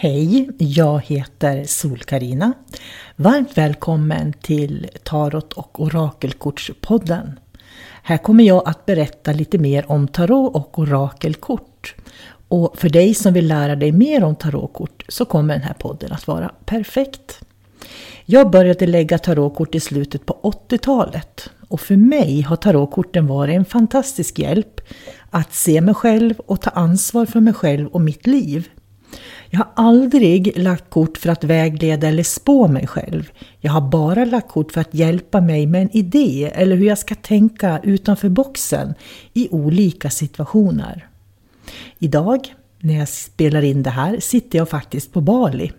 Hej, jag heter Sol-Karina. Varmt välkommen till Tarot och Orakelkortspodden. Här kommer jag att berätta lite mer om tarot och orakelkort. Och för dig som vill lära dig mer om tarotkort så kommer den här podden att vara perfekt. Jag började lägga tarotkort i slutet på 80-talet och för mig har tarotkorten varit en fantastisk hjälp att se mig själv och ta ansvar för mig själv och mitt liv. Jag har aldrig lagt kort för att vägleda eller spå mig själv. Jag har bara lagt kort för att hjälpa mig med en idé eller hur jag ska tänka utanför boxen i olika situationer. Idag, när jag spelar in det här, sitter jag faktiskt på Bali.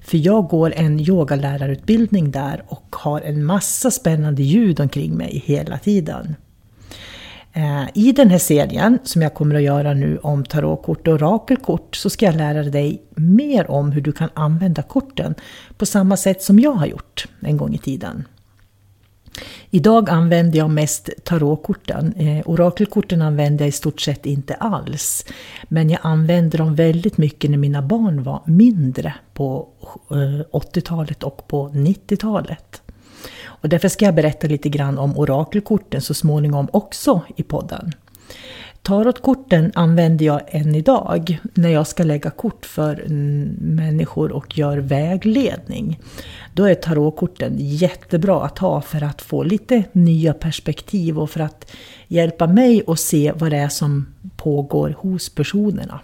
För jag går en yogalärarutbildning där och har en massa spännande ljud omkring mig hela tiden. Eh, I den här serien som jag kommer att göra nu om tarotkort och orakelkort så ska jag lära dig mer om hur du kan använda korten på samma sätt som jag har gjort en gång i tiden. Idag använder jag mest tarotkorten. Eh, orakelkorten använder jag i stort sett inte alls. Men jag använde dem väldigt mycket när mina barn var mindre på eh, 80-talet och på 90-talet. Och därför ska jag berätta lite grann om orakelkorten så småningom också i podden. Tarotkorten använder jag än idag när jag ska lägga kort för människor och gör vägledning. Då är tarotkorten jättebra att ha för att få lite nya perspektiv och för att hjälpa mig att se vad det är som pågår hos personerna.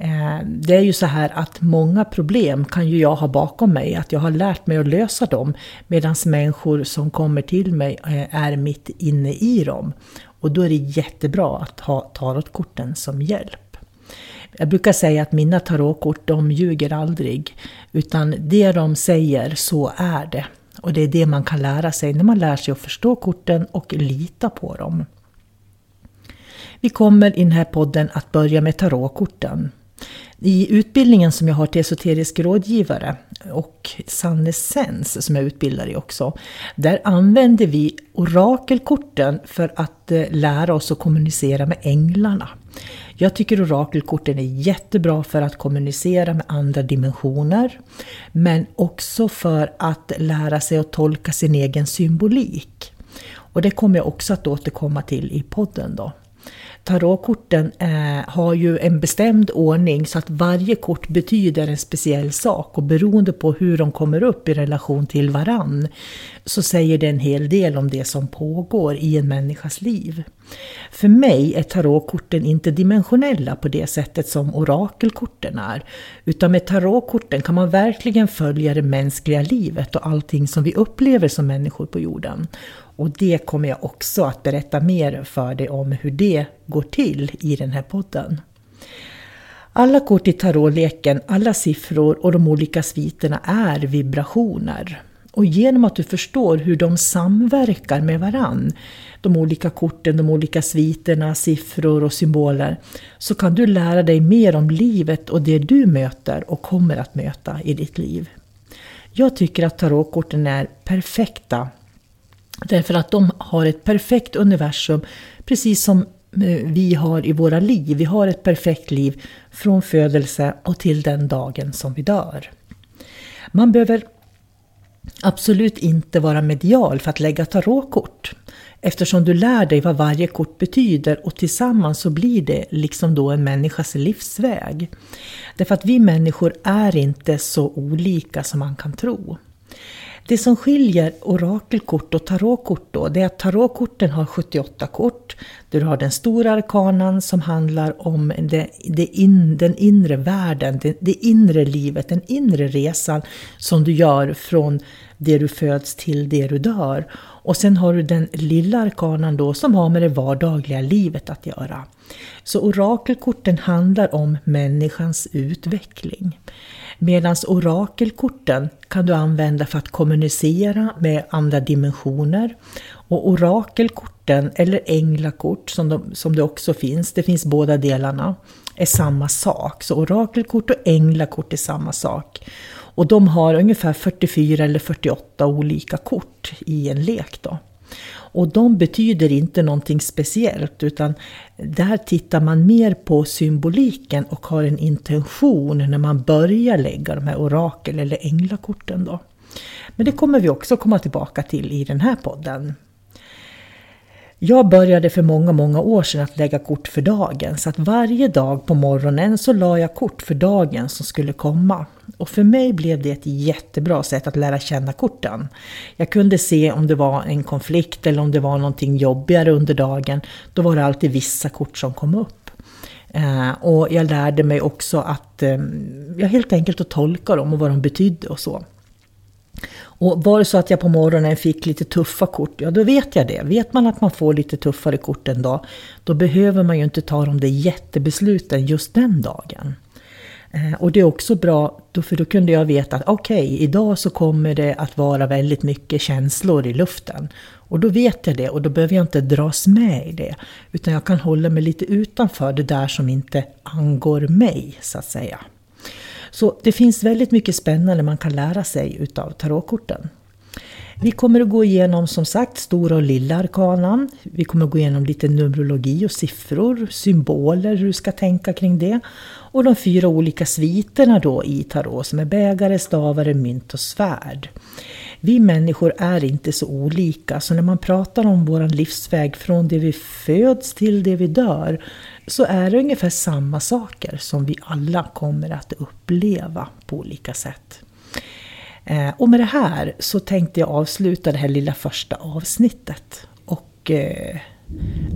Eh, det är ju så här att många problem kan ju jag ha bakom mig, att jag har lärt mig att lösa dem, medan människor som kommer till mig eh, är mitt inne i dem. Och då är det jättebra att ha tarotkorten som hjälp. Jag brukar säga att mina tarotkort, de ljuger aldrig, utan det de säger, så är det. Och det är det man kan lära sig när man lär sig att förstå korten och lita på dem. Vi kommer i den här podden att börja med tarotkorten. I utbildningen som jag har till esoterisk rådgivare och Sannessens som jag utbildar i också, där använder vi orakelkorten för att eh, lära oss att kommunicera med änglarna. Jag tycker orakelkorten är jättebra för att kommunicera med andra dimensioner, men också för att lära sig att tolka sin egen symbolik. Och det kommer jag också att återkomma till i podden då. Tarotkorten eh, har ju en bestämd ordning så att varje kort betyder en speciell sak och beroende på hur de kommer upp i relation till varann så säger det en hel del om det som pågår i en människas liv. För mig är tarotkorten inte dimensionella på det sättet som orakelkorten är. Utan med tarotkorten kan man verkligen följa det mänskliga livet och allting som vi upplever som människor på jorden. Och det kommer jag också att berätta mer för dig om hur det går till i den här podden. Alla kort i tarotleken, alla siffror och de olika sviterna är vibrationer. Och genom att du förstår hur de samverkar med varann, de olika korten, de olika sviterna, siffror och symboler, så kan du lära dig mer om livet och det du möter och kommer att möta i ditt liv. Jag tycker att tarotkorten är perfekta Därför att de har ett perfekt universum, precis som eh, vi har i våra liv. Vi har ett perfekt liv från födelse och till den dagen som vi dör. Man behöver absolut inte vara medial för att lägga tarotkort. Eftersom du lär dig vad varje kort betyder och tillsammans så blir det liksom då en människas livsväg. Därför att vi människor är inte så olika som man kan tro. Det som skiljer orakelkort och tarotkort då, det är att tarotkorten har 78 kort. Du har den stora arkanan som handlar om det, det in, den inre världen, det, det inre livet, den inre resan som du gör från det du föds till det du dör. Och sen har du den lilla arkanan då som har med det vardagliga livet att göra. Så orakelkorten handlar om människans utveckling. Medan orakelkorten kan du använda för att kommunicera med andra dimensioner. Och orakelkorten, eller änglakort som, de, som det också finns, det finns båda delarna, är samma sak. Så orakelkort och änglakort är samma sak. Och de har ungefär 44 eller 48 olika kort i en lek. Då. Och de betyder inte någonting speciellt utan där tittar man mer på symboliken och har en intention när man börjar lägga de här orakel eller änglakorten. Då. Men det kommer vi också komma tillbaka till i den här podden. Jag började för många, många år sedan att lägga kort för dagen. Så att varje dag på morgonen så la jag kort för dagen som skulle komma. Och för mig blev det ett jättebra sätt att lära känna korten. Jag kunde se om det var en konflikt eller om det var någonting jobbigare under dagen. Då var det alltid vissa kort som kom upp. Eh, och jag lärde mig också att, eh, ja, helt enkelt att tolka dem och vad de betydde och så. Och var det så att jag på morgonen fick lite tuffa kort, ja då vet jag det. Vet man att man får lite tuffare kort en dag, då behöver man ju inte ta de där jättebesluten just den dagen. Eh, och det är också bra, för då kunde jag veta att okej, okay, idag så kommer det att vara väldigt mycket känslor i luften. Och då vet jag det och då behöver jag inte dras med i det. Utan jag kan hålla mig lite utanför det där som inte angår mig, så att säga. Så det finns väldigt mycket spännande man kan lära sig utav tarotkorten. Vi kommer att gå igenom som sagt stora och lilla arkanan. Vi kommer att gå igenom lite numerologi och siffror, symboler, hur du ska tänka kring det. Och de fyra olika sviterna då i tarot som är bägare, stavare, mynt och svärd. Vi människor är inte så olika, så när man pratar om vår livsväg från det vi föds till det vi dör, så är det ungefär samma saker som vi alla kommer att uppleva på olika sätt. Eh, och med det här så tänkte jag avsluta det här lilla första avsnittet. Och eh,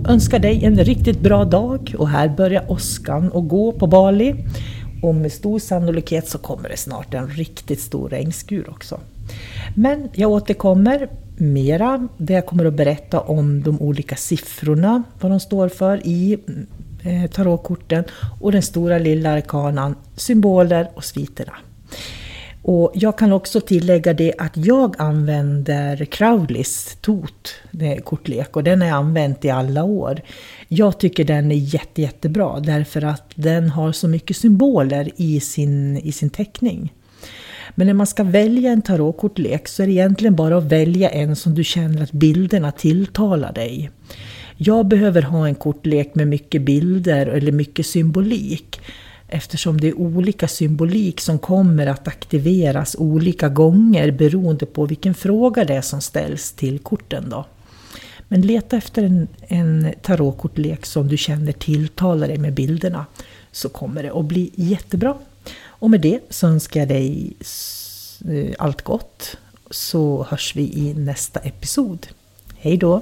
önskar dig en riktigt bra dag. Och här börjar åskan att gå på Bali. Och med stor sannolikhet så kommer det snart en riktigt stor regnskur också. Men jag återkommer mera där jag kommer att berätta om de olika siffrorna, vad de står för i eh, tarotkorten och den stora lilla arkanan, symboler och sviterna. Och jag kan också tillägga det att jag använder Crowleys TOT, kortlek, och den har jag använt i alla år. Jag tycker den är jätte, jättebra därför att den har så mycket symboler i sin, i sin teckning. Men när man ska välja en tarotkortlek så är det egentligen bara att välja en som du känner att bilderna tilltalar dig. Jag behöver ha en kortlek med mycket bilder eller mycket symbolik eftersom det är olika symbolik som kommer att aktiveras olika gånger beroende på vilken fråga det är som ställs till korten. Då. Men leta efter en, en tarotkortlek som du känner tilltalar dig med bilderna så kommer det att bli jättebra. Och med det så önskar jag dig eh, allt gott så hörs vi i nästa episod. Hej då!